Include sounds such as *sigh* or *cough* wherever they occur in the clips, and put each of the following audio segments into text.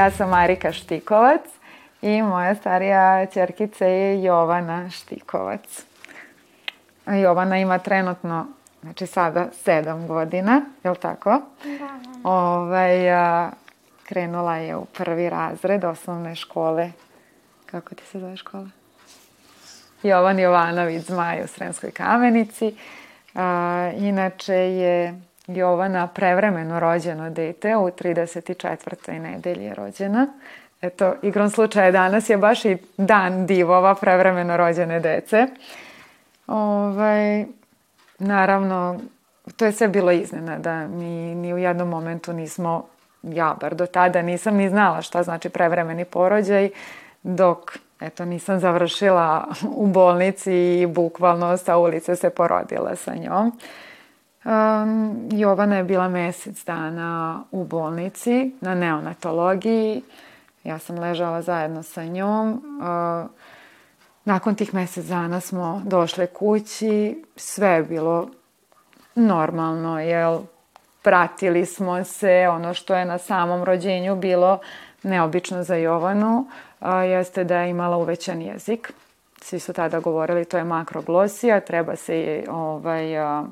Ja sam Marika Štikovac i moja starija čerkica je Jovana Štikovac. Jovana ima trenutno, znači sada sedam godina, je li tako? Da. Ovaj, a, krenula je u prvi razred osnovne škole. Kako ti se zove škola? Jovan Jovanović Zmaj u Sremskoj kamenici. A, inače je Jovana prevremeno rođeno dete, u 34. nedelji je rođena. Eto, igrom slučaja danas je baš i dan divova prevremeno rođene dece. Ovaj, naravno, to je sve bilo iznenada. Mi ni u jednom momentu nismo, ja bar do tada nisam ni znala šta znači prevremeni porođaj, dok eto, nisam završila u bolnici i bukvalno sa ulice se porodila sa njom. Um, Jovana je bila mesec dana u bolnici na neonatologiji. Ja sam ležala zajedno sa njom. Uh, nakon tih mesec dana smo došle kući. Sve je bilo normalno, jel? Pratili smo se. Ono što je na samom rođenju bilo neobično za Jovanu a, jeste da je imala uvećan jezik. Svi su tada govorili to je makroglosija, treba se ovaj, a,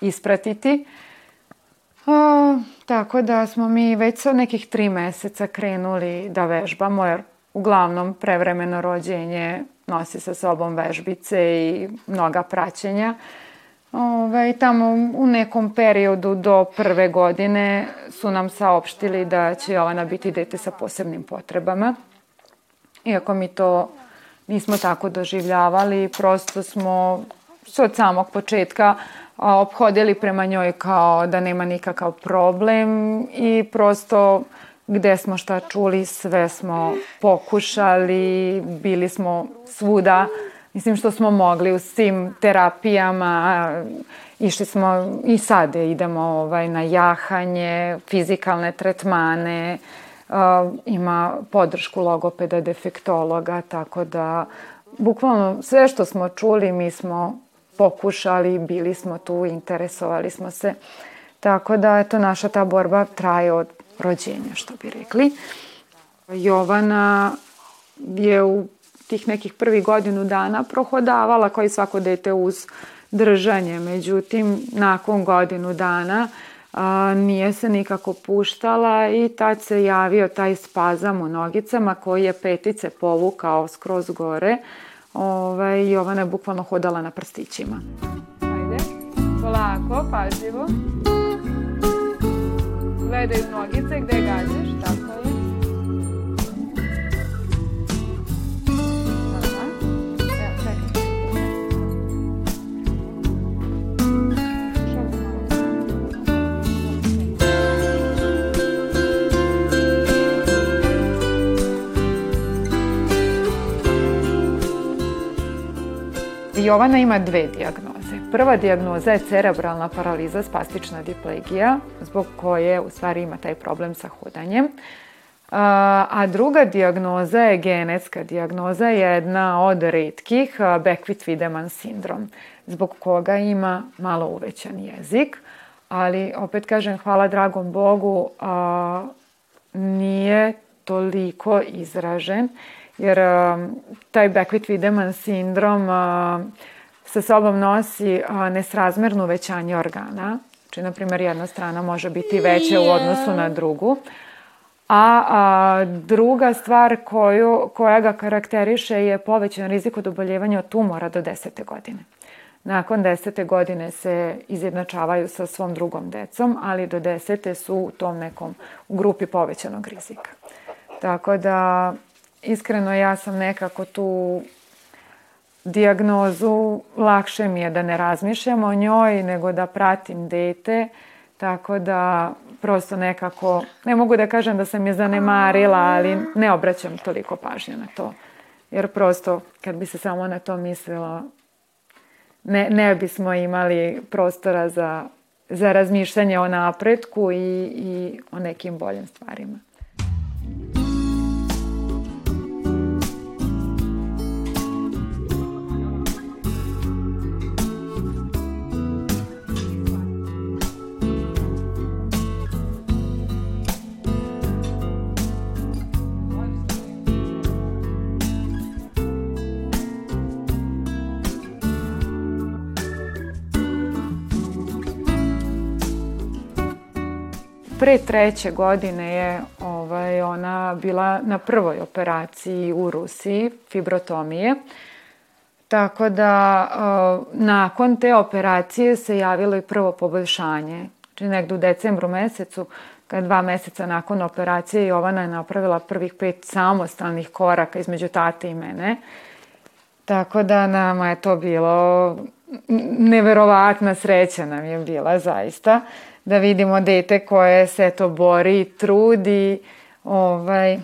ispratiti. A, tako da smo mi već sa nekih tri meseca krenuli da vežbamo, jer uglavnom prevremeno rođenje nosi sa sobom vežbice i mnoga praćenja. Ove, tamo u nekom periodu do prve godine su nam saopštili da će Jovana biti dete sa posebnim potrebama. Iako mi to nismo tako doživljavali, prosto smo od samog početka obhodili prema njoj kao da nema nikakav problem i prosto gde smo šta čuli, sve smo pokušali, bili smo svuda, mislim što smo mogli u svim terapijama, išli smo i sada idemo ovaj, na jahanje, fizikalne tretmane, uh, ima podršku logopeda, defektologa, tako da bukvalno sve što smo čuli mi smo pokušali, bili smo tu, interesovali smo se. Tako da, eto, naša ta borba traje od rođenja, što bi rekli. Jovana je u tih nekih prvih godinu dana prohodavala kao i svako dete uz držanje. Međutim, nakon godinu dana a, nije se nikako puštala i tad se javio taj spazam u nogicama koji je petice povukao skroz gore. Ovaj, Jovana je bukvalno hodala na prstićima. Ajde, polako, pažljivo. Gledaj nogice gde Jovana ima dve dijagnoze. Prva dijagnoza je cerebralna paraliza spastična diplegija, zbog koje u stvari ima taj problem sa hodanjem. A druga dijagnoza je genetska dijagnoza, jedna od redkih, Beckwith-Wiedemann sindrom, zbog koga ima malo uvećan jezik, ali opet kažem hvala dragom Bogu, a, nije toliko izražen, jer taj Beckwith-Wiedemann sindrom sa sobom nosi nesrazmerno uvećanje organa, Znači, na primjer, jedna strana može biti veća u odnosu na drugu. A, a druga stvar koju, koja ga karakteriše je povećan rizik od oboljevanja od tumora do 10. godine. Nakon desete godine se izjednačavaju sa svom drugom decom, ali do desete su u tom nekom u grupi povećanog rizika. Tako da, iskreno ja sam nekako tu diagnozu, lakše mi je da ne razmišljam o njoj, nego da pratim dete, tako da prosto nekako, ne mogu da kažem da sam je zanemarila, ali ne obraćam toliko pažnje na to. Jer prosto, kad bi se samo na to mislilo, ne, ne bismo imali prostora za, za razmišljanje o napretku i, i o nekim boljim stvarima. Pre treće godine je ovaj, ona bila na prvoj operaciji u Rusiji, fibrotomije. Tako da uh, nakon te operacije se javilo i prvo poboljšanje. Znači negde u decembru mesecu, kad dva meseca nakon operacije Jovana je napravila prvih pet samostalnih koraka između tate i mene. Tako da nama je to bilo neverovatna sreća nam je bila zaista da vidimo dete koje se to bori, trudi, ovaj,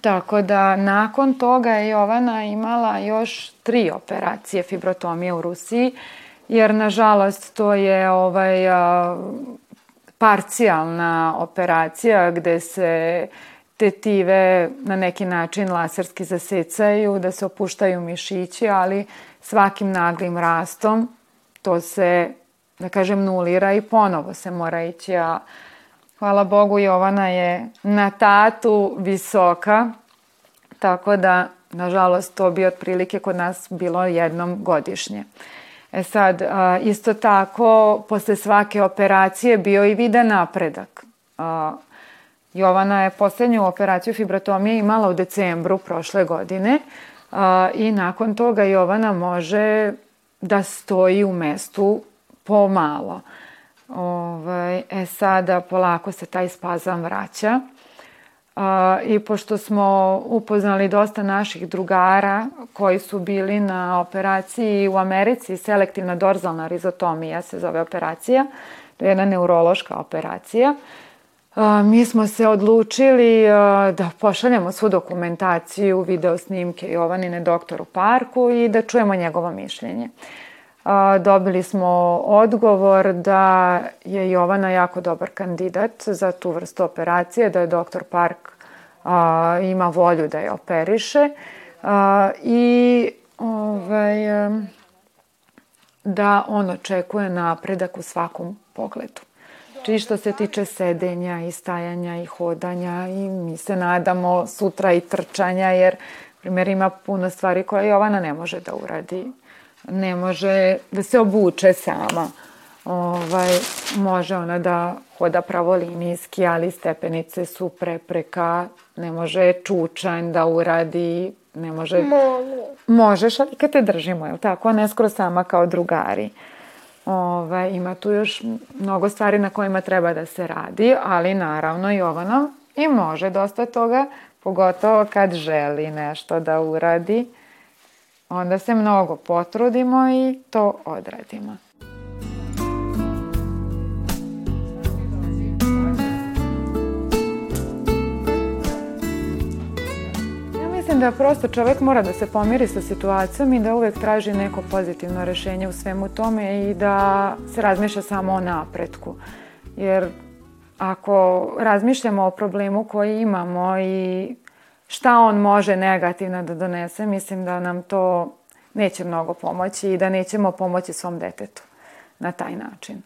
Tako da nakon toga je Jovana imala još tri operacije fibrotomije u Rusiji, jer nažalost to je ovaj, parcijalna operacija gde se tetive na neki način laserski zasecaju, da se opuštaju mišići, ali svakim naglim rastom to se da kažem, nulira i ponovo se mora ići, a hvala Bogu Jovana je na tatu visoka, tako da, nažalost, to bi otprilike kod nas bilo jednom godišnje. E sad, isto tako, posle svake operacije bio i viden napredak. Jovana je poslednju operaciju fibrotomije imala u decembru prošle godine i nakon toga Jovana može da stoji u mestu pomalo. Ovaj, e sada polako se taj spazam vraća. A, I pošto smo upoznali dosta naših drugara koji su bili na operaciji u Americi, selektivna dorzalna rizotomija se zove operacija, to je jedna neurološka operacija, a, mi smo se odlučili a, da pošaljemo svu dokumentaciju, video snimke Jovanine doktoru Parku i da čujemo njegovo mišljenje dobili smo odgovor da je Jovana jako dobar kandidat za tu vrstu operacije, da je doktor Park a, ima volju da je operiše a, i ovaj, da on očekuje napredak u svakom pogledu. Či što se tiče sedenja i stajanja i hodanja i mi se nadamo sutra i trčanja jer primjer ima puno stvari koje Jovana ne može da uradi ne može da se obuče sama. Ovaj, može ona da hoda pravolinijski, ali stepenice su prepreka, ne može čučanj da uradi, ne može... Može. Možeš, ali kad te držimo, je li tako? Ne skoro sama kao drugari. Ovaj, ima tu još mnogo stvari na kojima treba da se radi, ali naravno Jovana i može dosta toga, pogotovo kad želi nešto da uradi onda se mnogo potrudimo i to odradimo. Mislim da prosto čovek mora da se pomiri sa situacijom i da uvek traži neko pozitivno rešenje u svemu tome i da se razmišlja samo o napretku. Jer ako razmišljamo o problemu koji imamo i šta on može negativno da donese, mislim da nam to neće mnogo pomoći i da nećemo pomoći svom detetu na taj način.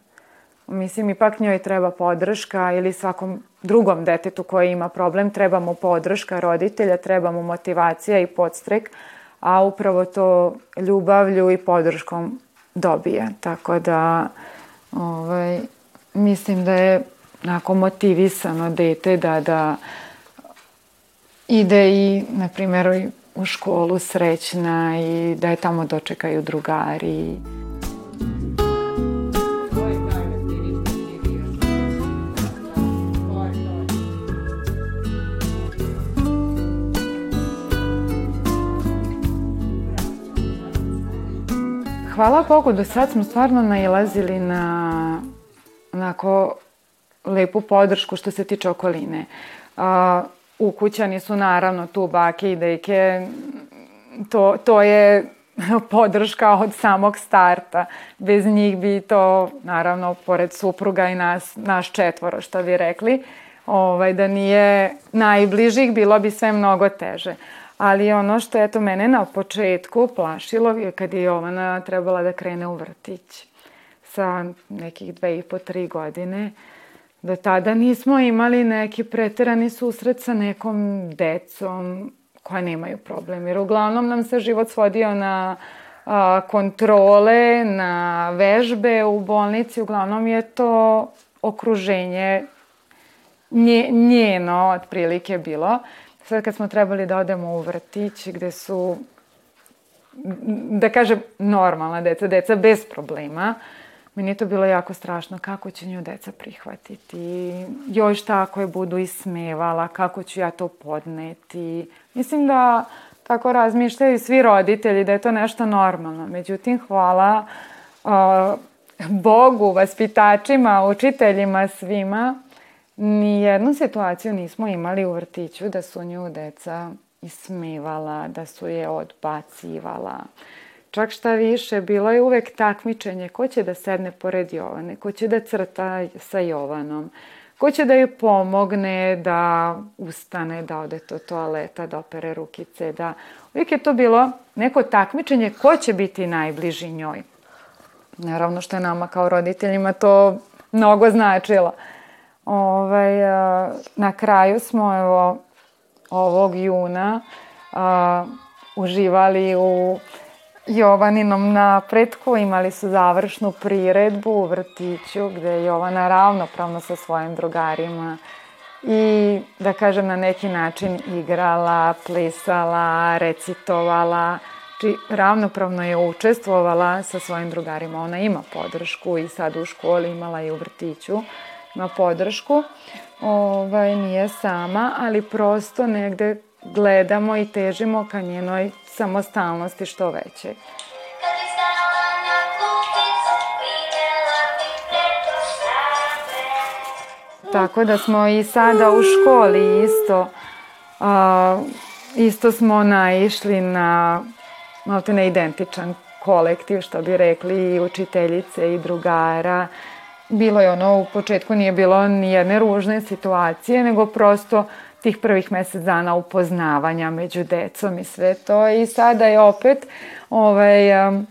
Mislim, ipak njoj treba podrška ili svakom drugom detetu koji ima problem, treba mu podrška roditelja, treba mu motivacija i podstrek, a upravo to ljubavlju i podrškom dobije. Tako da Ovaj, mislim da je onako motivisano dete da, da ide i, na primjer, u školu srećna i da je tamo dočekaju drugari. Hvala Bogu, do sad smo stvarno nailazili na onako lepu podršku što se tiče okoline. Uh, ukućani su naravno tu bake i deke, to, to je *laughs* podrška od samog starta. Bez njih bi to, naravno, pored supruga i nas, naš četvoro, što bi rekli, ovaj, da nije najbližih, bilo bi sve mnogo teže. Ali ono što je to mene na početku plašilo je kad je Jovana trebala da krene u vrtić sa nekih dve i po, tri godine. Do tada nismo imali neki preterani susret sa nekom decom koja nemaju problem. Jer uglavnom nam se život svodio na a, kontrole, na vežbe u bolnici. Uglavnom je to okruženje nje, njeno otprilike bilo. Sad kad smo trebali da odemo u vrtić gde su, da kažem, normalna deca, deca bez problema, meni je to bilo jako strašno kako će nju deca prihvatiti. Joj šta ako je budu ismevala, kako ću ja to podneti. Mislim da tako razmišljaju svi roditelji da je to nešto normalno. Međutim, hvala uh, Bogu, vaspitačima, učiteljima, svima Nijednu situaciju nismo imali u vrtiću da su nju deca ismivala, da su je odbacivala. Čak šta više, bilo je uvek takmičenje ko će da sedne pored Jovane, ko će da crta sa Jovanom, ko će da joj pomogne da ustane, da ode do toaleta, da opere rukice, da... Uvijek je to bilo neko takmičenje ko će biti najbliži njoj. Naravno što je nama kao roditeljima to mnogo značilo. Ovaj, na kraju smo evo, ovog juna a, uživali u Jovaninom napretku, imali su završnu priredbu u vrtiću gde je Jovana ravnopravno sa svojim drugarima i da kažem na neki način igrala, plisala, recitovala, či ravnopravno je učestvovala sa svojim drugarima. Ona ima podršku i sad u školi imala i u vrtiću na podršku. Ovaj, nije sama, ali prosto negde gledamo i težimo ka njenoj samostalnosti što veće. Tako da smo i sada u školi isto, a, isto smo naišli na malte ne identičan kolektiv, što bi rekli, i učiteljice i drugara bilo je ono, u početku nije bilo ni jedne ružne situacije, nego prosto tih prvih mesec dana upoznavanja među decom i sve to. I sada je opet ovaj,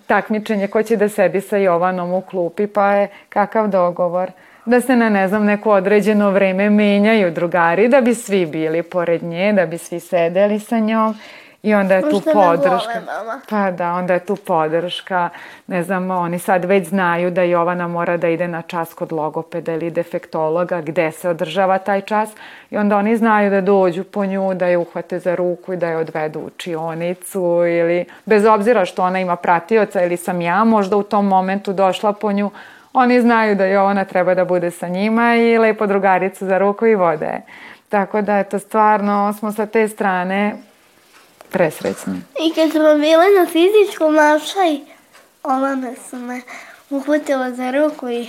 takmičenje ko će da sedi sa Jovanom u klupi, pa je kakav dogovor da se na ne znam neko određeno vreme menjaju drugari da bi svi bili pored nje, da bi svi sedeli sa njom I onda je tu podrška. Vole, pa da, onda je tu podrška. Ne znam, oni sad već znaju da Jovana mora da ide na čas kod logopeda ili defektologa, gde se održava taj čas. I onda oni znaju da dođu po nju, da je uhvate za ruku i da je odvedu u čionicu ili bez obzira što ona ima pratioca ili sam ja možda u tom momentu došla po nju, oni znaju da Jovana treba da bude sa njima i lepo drugaricu za ruku i vode. Tako da, eto, stvarno smo sa te strane presrećni. I kad smo bile na fizičkom mašaj, ona me su me uhvatila za ruku i...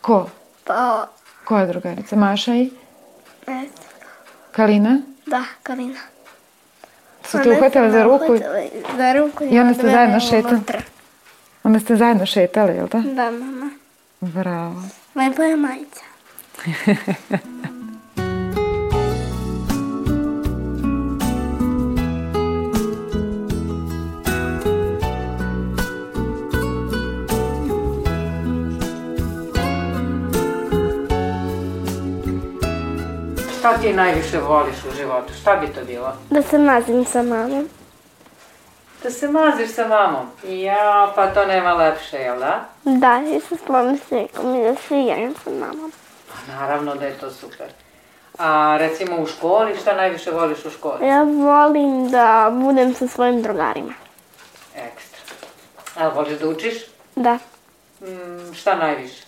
Ko? Pa... Koja drugarica? Maša i? Ne Kalina? Da, Kalina. Su te uhvatila za ruku? Za ruku i onda ste zajedno šetali? Onda ste zajedno šetali, jel da? Da, mama. Bravo. Lepo je majica. *laughs* Šta ti najviše voliš u životu? Šta bi to bilo? Da se mazim sa mamom. Da se maziš sa mamom. Ja, pa to nema lepše, jel da? Da, i sa svojim slikom i da se igram sa mamom. Pa naravno da je to super. A recimo u školi, šta najviše voliš u školi? Ja volim da budem sa svojim drugarima. Ekstra. A voliš da učiš? Da, Mm, šta najviše?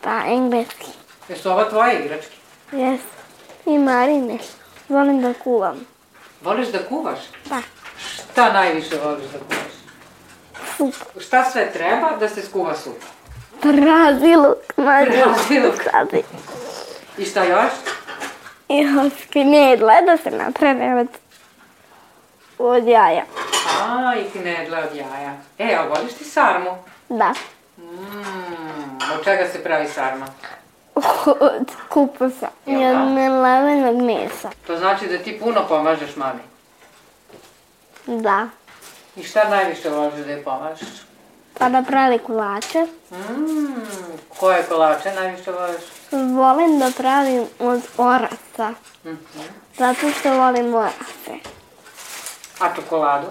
pa engleski. Jesu ovo tvoje igračke? Jes. I Marine. Volim da kuvam. Voliš da kuvaš? Da. Šta najviše voliš da kuvaš? Sup. Šta sve treba da se skuva supa? Pravi luk, mlađe. Pravi luk. Pravi. I šta još? I knedle da se naprave od, od jaja. A, i knedle od jaja. E, a voliš ti sarmu? Da. Mmm, od čega se pravi sarma? Od kupusa. I Jel da? od nelevenog mesa. To znači da ti puno pomažeš mami. Da. I šta najviše voliš da je pomažeš? Pa da pravi kolače. Mmm, koje kolače najviše voliš? Volim da pravim od orasa. Mhm. Zato što volim orase. A čokoladu?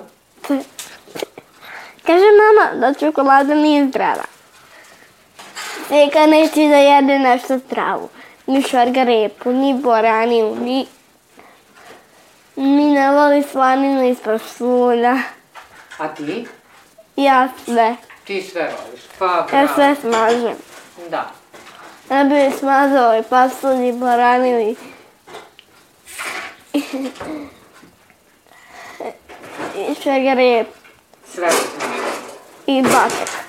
Kaže mama da čokolada nije zdrava. Neka neće da jede nešto zdravu. Ni šargarepu, ni boraniju, ni... Ni ne voli slaninu ispod šulja. A ti? Ja sve. Ti sve voliš. Pa Ja bravo. sve smažem. Da. Ja bih smazao i pasulj i boraniju i... I šargarep Sve i batek.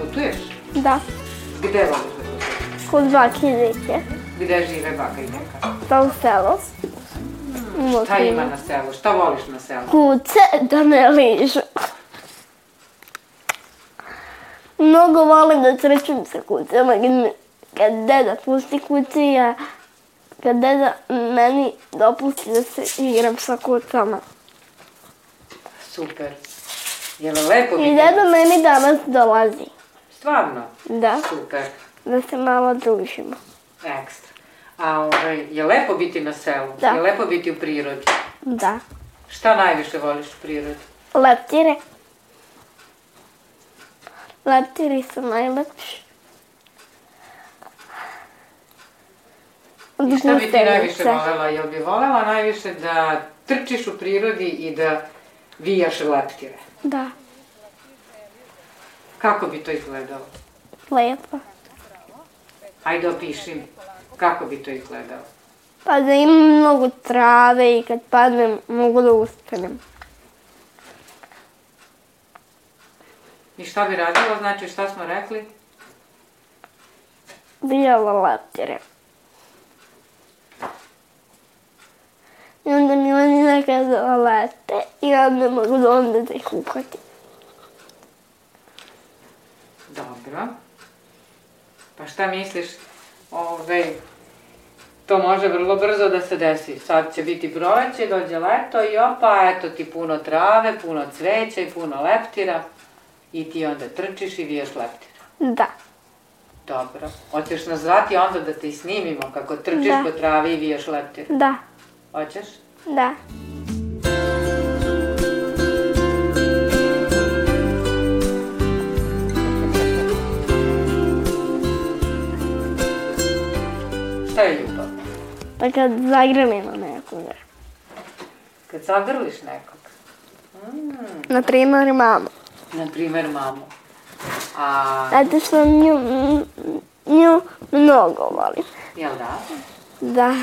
Putuješ? Da, Gde da putuješ? kod bake deke. Gde žive baka i deka? Da u selo. Šta ima na selu? Šta voliš na selu? Kuce da me ližu. Mnogo volim da trčim sa kucama. Kad, deda pusti kuce, ja... Kad deda meni dopusti da se igram sa kucama. Super. Je li lepo I deda meni danas dolazi. Stvarno? Da, Super. da se malo družimo. Ekstra. A ovaj, je lepo biti na selu? Da. Je lepo biti u prirodi? Da. Šta najviše voliš u prirodi? Leptire. Leptiri su najlepši. I šta bi ti najviše volela? Jel bi volela najviše da trčiš u prirodi i da vijaš leptire? Da, Kako bi to izgledalo? lepo. Ajde opiši mi. Kako bi to izgledalo? Pa da imam mnogo trave i kad padnem mogu da ustanem. I šta bi radila? Znači šta smo rekli? Bijela leptire. I onda mi oni nekada lete i onda mogu da onda da ih uhvatim. Dobro. Pa šta misliš? Ove, to može vrlo brzo da se desi. Sad će biti proleće, dođe leto i opa, eto ti puno trave, puno cveća i puno leptira. I ti onda trčiš i viješ leptira. Da, Dobro. Hoćeš nas zvati onda da te i snimimo kako trčiš Da. po travi i viješ leptira? da, Hoćeš? da. Šta je ljubav? Pa kad zagrlimo nekoga. Kad zagrliš nekog. Na primjer mamu. Na primer mamu. A, Zato što nju, nju mnogo volim. jel da? Da,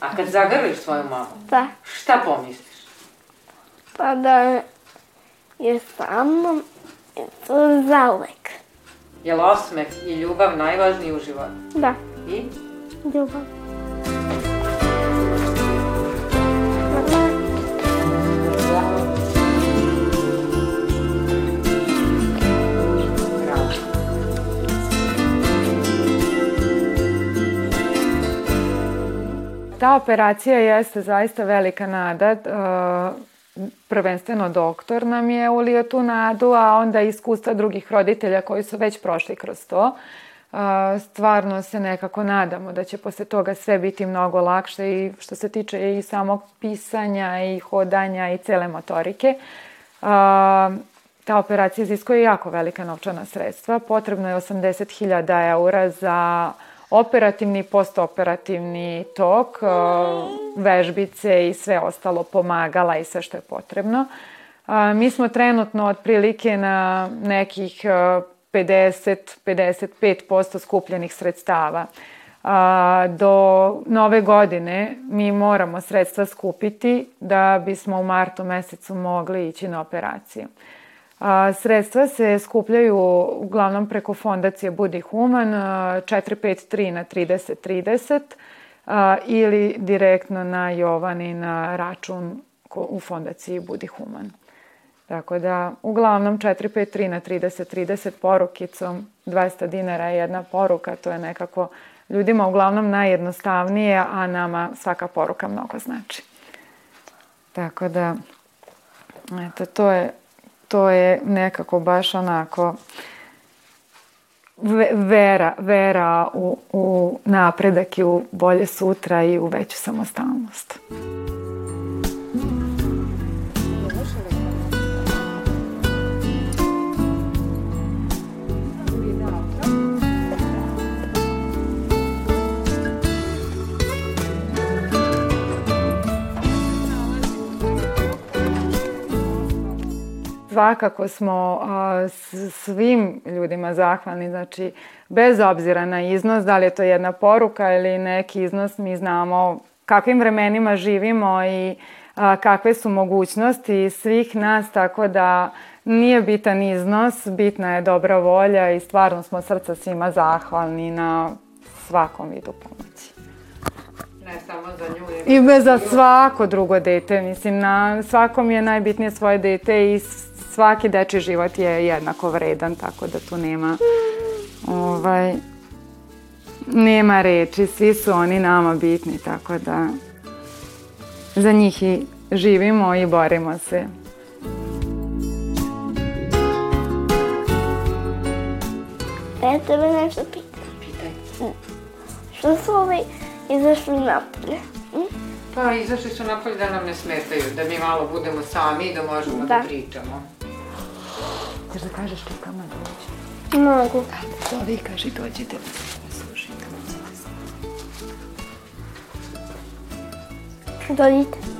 A kad zagrliš svoju mamu, da. šta pomisliš? Pa da je sa mnom i to zauvek. Je li osmeh i ljubav najvažniji u životu? Da. I? Ljubav. Ta operacija jeste zaista velika nada. Eh, Prvenstveno doktor nam je ulio tu nadu, a onda iskustva drugih roditelja koji su već prošli kroz to. Stvarno se nekako nadamo da će posle toga sve biti mnogo lakše i što se tiče i samog pisanja i hodanja i cele motorike. Ta operacija iziskuje jako velika novčana sredstva. Potrebno je 80.000 eura za operativni i postoperativni tok, e, vežbice i sve ostalo pomagala i sve što je potrebno. Mi smo trenutno otprilike na nekih 50-55% skupljenih sredstava. Do nove godine mi moramo sredstva skupiti da bismo u martu mesecu mogli ići na operaciju. A, sredstva se skupljaju uglavnom preko fondacije Budi Human 453 na 3030 a, ili direktno na Jovani na račun u fondaciji Budi Human. Tako da, uglavnom 453 na 3030 porukicom, 200 dinara je jedna poruka, to je nekako ljudima uglavnom najjednostavnije, a nama svaka poruka mnogo znači. Tako da, eto, to je to je nekako baš onako vera, vera u, u napredak i u bolje sutra i u veću samostalnost. Svakako smo svim ljudima zahvalni, znači bez obzira na iznos, da li je to jedna poruka ili neki iznos, mi znamo kakvim vremenima živimo i kakve su mogućnosti svih nas, tako da nije bitan iznos, bitna je dobra volja i stvarno smo srca svima zahvalni na svakom vidu pomoći. Ne samo za nju. I za svako drugo dete, mislim, na svakom je najbitnije svoje dete i svaki deči život je jednako vredan, tako da tu nema ovaj, nema reči, svi su oni nama bitni, tako da za njih i živimo i borimo se. Ja tebe nešto pitam. Pitaj. Što su ovi izašli napolje? Hm? Pa izašli su napolje da nam ne smetaju, da mi malo budemo sami i da možemo da, da pričamo. Hoćeš da kažeš čekama dođe? Mogu. Zove i kaži dođite da se. Dođite.